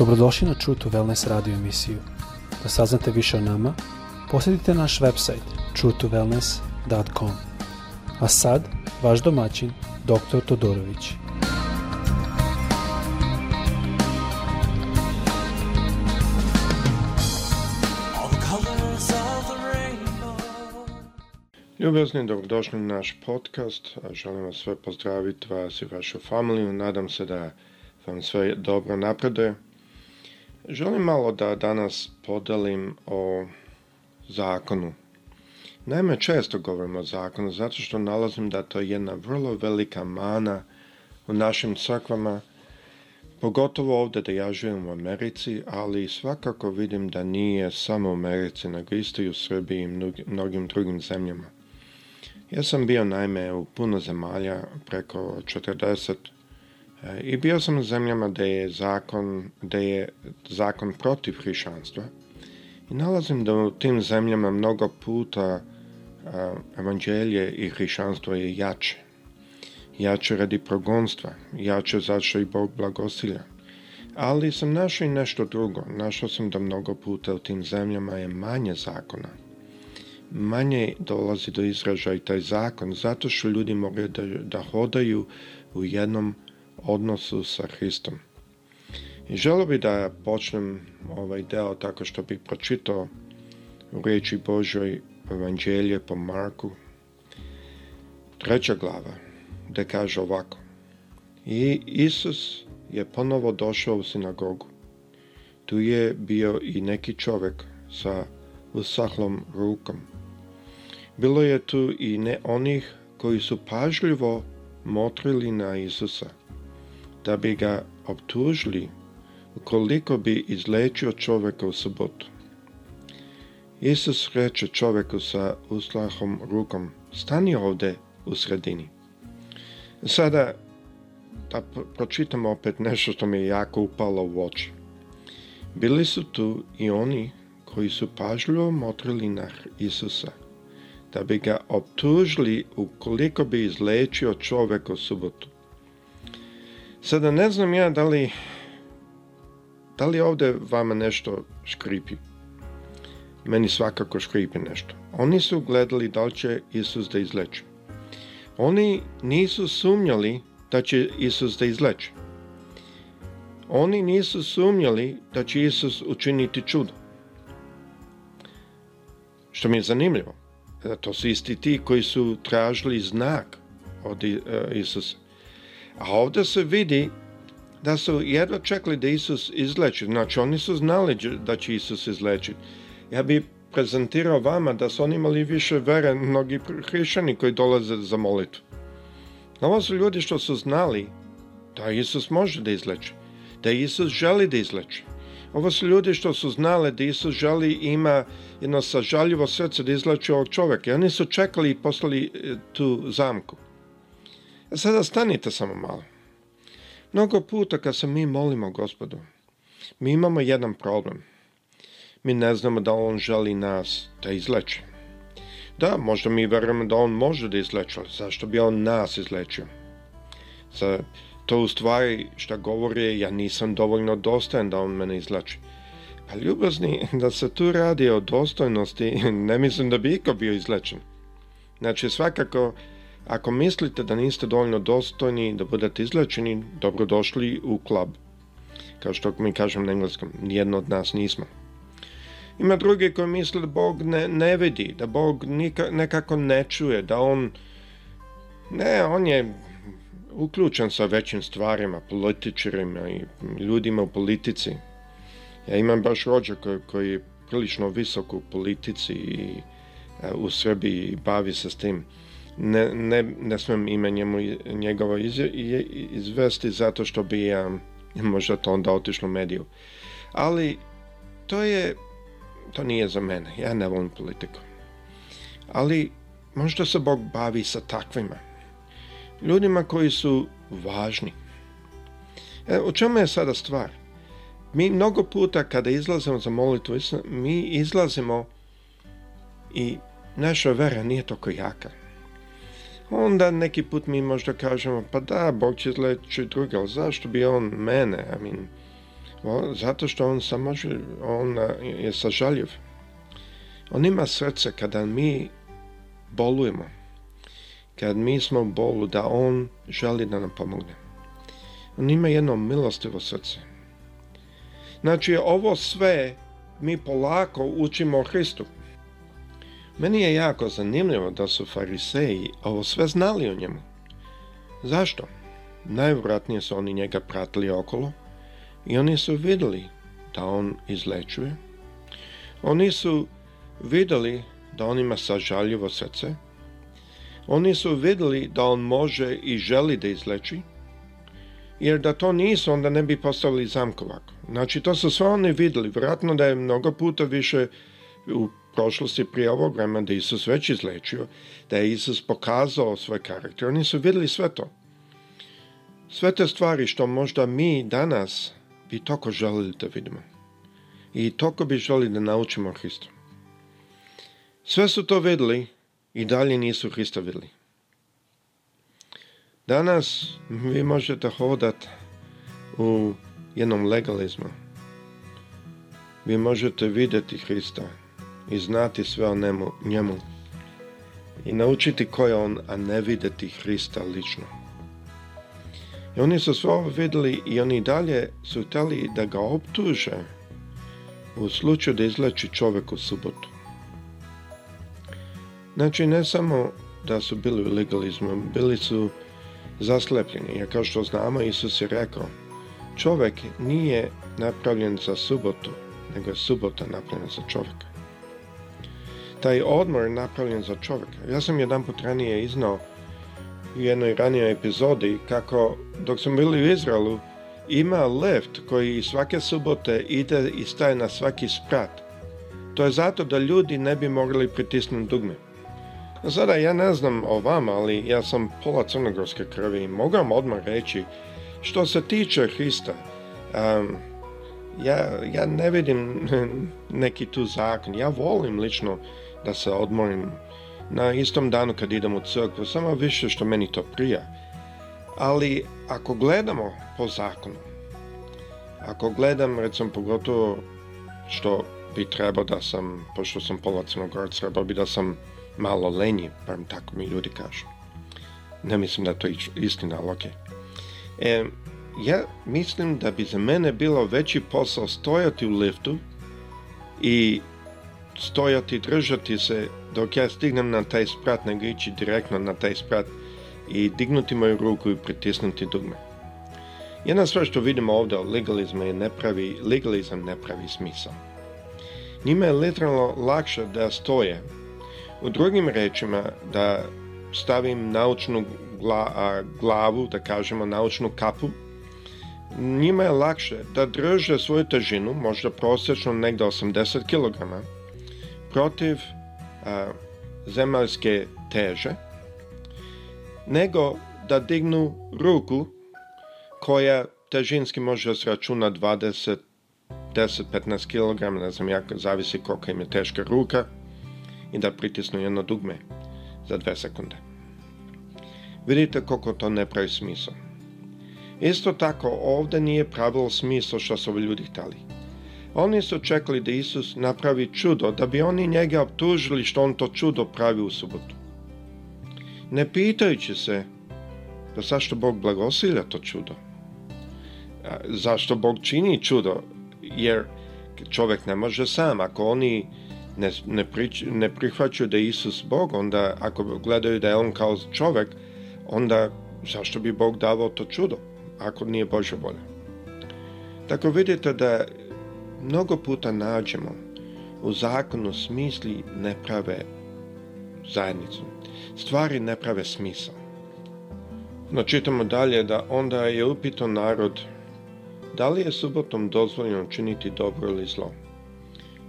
Dobrodošli na True to Wellness radio emisiju. Da saznate više o nama, posjetite naš website truetowellness.com. A sad, vaš domaćin, dr. Todorović. Ljubezni, dobrodošli u naš podcast. Želim vas sve pozdraviti, vas i vašu familiju. Nadam se da vam sve dobro napreduje. Želim malo da danas podelim o zakonu. Naime, često govorim o zakonu zato što nalazim da to je jedna vrlo velika mana u našim crkvama, pogotovo ovde da ja živim u Americi, ali svakako vidim da nije samo u Americi, nego isto i u Srbiji i mnogim drugim zemljama. Ja sam bio naime u puno zemalja, preko 40 I bio sam u zemljama da je zakon, da je zakon protiv hrišanstva i nalazim da u tim zemljama mnogo puta e, evanđelje i hrišanstvo je jače. Jače radi progonstva, jače zašto i Bog blagosilja. Ali sam našao i nešto drugo. Našao sam da mnogo puta u tim zemljama je manje zakona. Manje dolazi do izražaja taj zakon, zato što ljudi moraju da, da hodaju u jednom odnosu sa Hristom. I želeo bi da počnem ovaj deo tako što bih pročitao u reči Božoj evanđelje po Marku, treća glava, gde kaže ovako. I Isus je ponovo došao u sinagogu. Tu je bio i neki čovek sa usahlom rukom. Bilo je tu i ne onih koji su pažljivo motrili na Isusa, da bi ga optužili koliko bi izlečio čovjeka u subotu. Isus reče čovjeku sa uslahom rukom, stani ovde u sredini. Sada da pročitam opet nešto što mi je jako upalo u oči. Bili su tu i oni koji su pažljivo motrili na Isusa, da bi ga optužili ukoliko bi izlečio čovjek u subotu. Sada ne znam ja da li da li ovde vama nešto škripi. Meni svakako škripi nešto. Oni su gledali da li će Isus da izleče. Oni nisu sumnjali da će Isus da izleče. Oni nisu sumnjali da će Isus učiniti čudo. Što mi je zanimljivo. E, to su isti ti koji su tražili znak od e, Isusa. A ovde se vidi da su jedva čekali da Isus izleči. Znači, oni su znali da će Isus izlečiti. Ja bih prezentirao vama da su oni imali više vere mnogi hrišćani koji dolaze za molitu. Ovo su ljudi što su znali da Isus može da izleči, da Isus želi da izleči. Ovo su ljudi što su znali da Isus želi ima jedno sažaljivo srce da izleči ovog čoveka. I oni su čekali i poslali e, tu zamku. Sada stanite samo malo. Mnogo puta kad se mi molimo gospodu, mi imamo jedan problem. Mi ne znamo da on želi nas da izleče. Da, možda mi verujemo da on može da izleče, ali zašto bi on nas izlečio? Za to u stvari što govori ja nisam dovoljno dostojan da on mene izleči. Pa ljubazni, da se tu radi o dostojnosti, ne mislim da bi iko bio izlečen. Znači, svakako, Ako mislite da niste dovoljno dostojni da budete izlečeni, dobrodošli u klub. Kao što mi kažem na engleskom, nijedno od nas nismo. Ima druge koji misle da Bog ne, ne vidi, da Bog nika, nekako ne čuje, da On... Ne, On je uključen sa većim stvarima, političarima i ljudima u politici. Ja imam baš rođa koji, koji je prilično visok u politici i e, u Srbiji i bavi se s tim ne, ne, ne smem ime njemu, njegovo izvesti zato što bi ja, možda to onda otišlo u mediju. Ali to je, to nije za mene, ja ne volim politiku. Ali možda se Bog bavi sa takvima. Ljudima koji su važni. E, u čemu je sada stvar? Mi mnogo puta kada izlazimo za molitvu, mi izlazimo i naša vera nije toliko jaka onda neki put mi možda kažemo, pa da, Bog će leći druga, ali zašto bi on mene? I mean, o, zato što on, samoželj, on je sažaljiv. On ima srce kada mi bolujemo, kad mi smo u bolu, da on želi da nam pomogne. On ima jedno milostivo srce. Znači, ovo sve mi polako učimo o Hristu. Meni je jako zanimljivo da su fariseji ovo sve znali o njemu. Zašto? Najvratnije su oni njega pratili okolo i oni su videli da on izlečuje. Oni su videli da on ima sažaljivo srce. Oni su videli da on može i želi da izleči, jer da to nisu, onda ne bi postavili zamkovak. Znači, to su sve oni videli. Vjerojatno da je mnogo puta više u prošlosti prije ovog vremena da Isus već izlečio, da je Isus pokazao svoj karakter. Oni su videli sve to. Sve te stvari što možda mi danas bi toko želili da vidimo. I toko bi želi da naučimo Hristu. Sve su to videli i dalje nisu Hrista vidjeli. Danas vi možete hodati u jednom legalizmu. Vi možete vidjeti Hrista, i znati sve o njemu, njemu i naučiti ko je on, a ne vidjeti Hrista lično. I oni su sve ovo vidjeli i oni dalje su hteli da ga optuže u slučaju da izleči čovek u subotu. Znači, ne samo da su bili u legalizmu, bili su zaslepljeni, jer kao što znamo, Isus je rekao, čovek nije napravljen za subotu, nego je subota napravljena za čoveka taj odmor napravljen za čovjeka. Ja sam jedan put ranije iznao u jednoj ranijoj epizodi kako dok smo bili u Izraelu ima lift koji svake subote ide i staje na svaki sprat. To je zato da ljudi ne bi mogli pritisnuti dugme. Sada ja ne znam o vama, ali ja sam pola crnogorske krvi i mogu vam odmah reći što se tiče Hrista, um, ja, ja ne vidim neki tu zakon. Ja volim lično da se odmorim na istom danu kad idem u crkvu, samo više što meni to prija. Ali ako gledamo po zakonu, ako gledam recimo pogotovo što bi trebao da sam, pošto sam pola crnogorac, trebao bi da sam malo lenji, bar tako mi ljudi kažu. Ne mislim da to je istina, ali okej. Okay. E, ja mislim da bi za mene bilo veći posao stojati u liftu i stojati, držati se dok ja stignem na taj sprat, nego ići direktno na taj sprat i dignuti moju ruku i pritisnuti dugme. Jedna stvar što vidimo ovde od legalizma je nepravi, legalizam ne pravi smisao. Njima je literalno lakše da stoje. U drugim rečima, da stavim naučnu gla, glavu, da kažemo naučnu kapu, njima je lakše da drže svoju težinu, možda prosječno negde 80 kg, protiv a, zemaljske teže, nego da dignu ruku koja težinski može da se računa 20, 10, 15 kg, ne znam jako, zavisi koliko im je teška ruka i da pritisnu jedno dugme za 2 sekunde. Vidite koliko to ne pravi smisla. Isto tako ovde nije pravilo smisla što su ovi ljudi htjeli. Oni su čekali da Isus napravi čudo, da bi oni njega optužili što on to čudo pravi u subotu. Ne pitajući se da zašto Bog blagosilja to čudo, zašto Bog čini čudo, jer čovjek ne može sam. Ako oni ne, ne, prič, ne prihvaćaju da je Isus Bog, onda ako gledaju da je on kao čovjek, onda zašto bi Bog davao to čudo, ako nije Bože volja. Tako vidite da mnogo puta nađemo u zakonu smisli ne prave zajednicu. Stvari ne prave smisao. No čitamo dalje da onda je upito narod da li je subotom dozvoljeno činiti dobro ili zlo,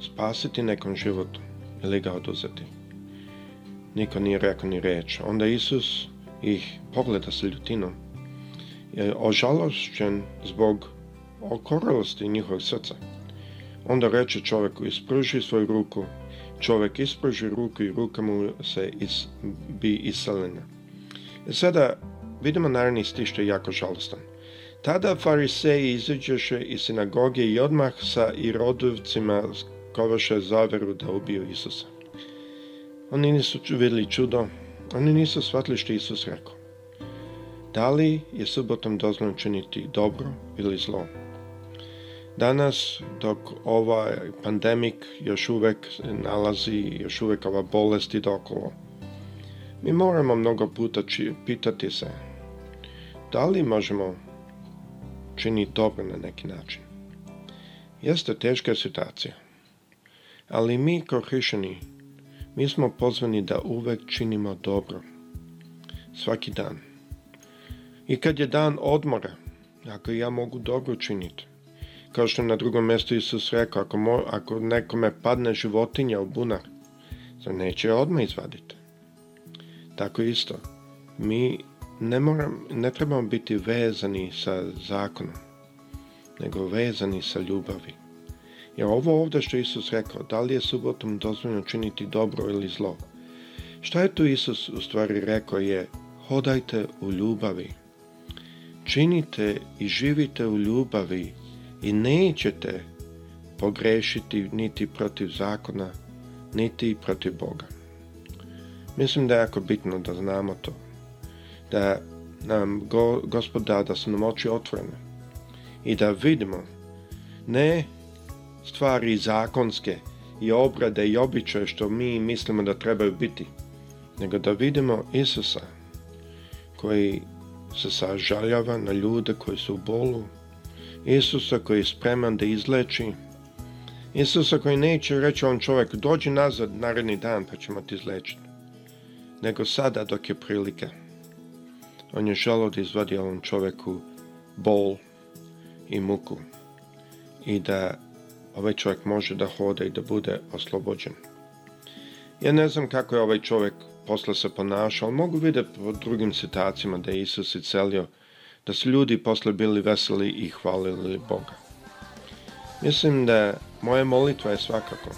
spasiti nekom životu ili ga oduzeti. Niko nije rekao ni reč. Onda Isus ih pogleda s ljutinom, je ožalošćen zbog okorosti njihovog srca. Onda reče čoveku, ispruži svoju ruku. Čovek ispruži ruku i ruka mu se is, bi iseljena. I e sada vidimo naredni stih što je jako žalostan. Tada fariseji izađeše iz sinagoge i odmah sa irodovcima kovaše zaveru da ubiju Isusa. Oni nisu vidjeli čudo, oni nisu shvatili što Isus rekao. Da li je subotom dozvoljeno činiti dobro ili zlo? Danas, dok ova pandemik još uvek nalazi, još uvek ova bolest i dokolo, mi moramo mnogo puta či, pitati se da li možemo činiti dobro na neki način. Jeste teška situacija, ali mi kao hrišćani, mi smo pozvani da uvek činimo dobro, svaki dan. I kad je dan odmora, ako ja mogu dobro činiti, Kao što na drugom mestu Isus rekao, ako, mo, ako nekome padne životinja u bunar, to neće odmah izvaditi. Tako isto, mi ne, moram, ne trebamo biti vezani sa zakonom, nego vezani sa ljubavi. Jer ovo ovdje što Isus rekao, da li je subotom dozvoljeno činiti dobro ili zlo? Šta je tu Isus u stvari rekao je, hodajte u ljubavi. Činite i živite u ljubavi i nećete pogrešiti niti protiv zakona, niti protiv Boga. Mislim da je jako bitno da znamo to. Da nam go, da, da su nam oči otvorene i da vidimo ne stvari zakonske i obrade i običaje što mi mislimo da trebaju biti, nego da vidimo Isusa koji se sažaljava na ljude koji su u bolu, Isusa koji je spreman da izleči, Isusa koji neće reći on čovek, dođi nazad naredni dan pa ćemo ti izlečiti, nego sada dok je prilika. On je želao da izvadi ovom čovjeku bol i muku i da ovaj čovek može da hoda i da bude oslobođen. Ja ne znam kako je ovaj čovek posle se ponašao, ali mogu vidjeti po drugim citacima da je Isus icelio da su ljudi posle bili veseli i hvalili Boga. Mislim da moja molitva je svakako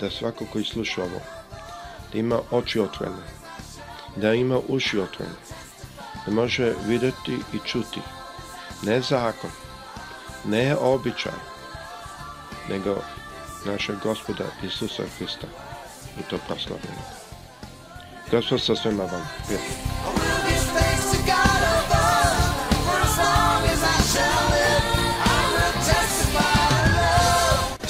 da svako koji sluša ovo da ima oči otvorene, da ima uši otvorene, da može videti i čuti ne zakon, ne običaj, nego našeg gospoda Isusa Hrista i to proslavljeno. Gospod sa svema vam. Vjetno.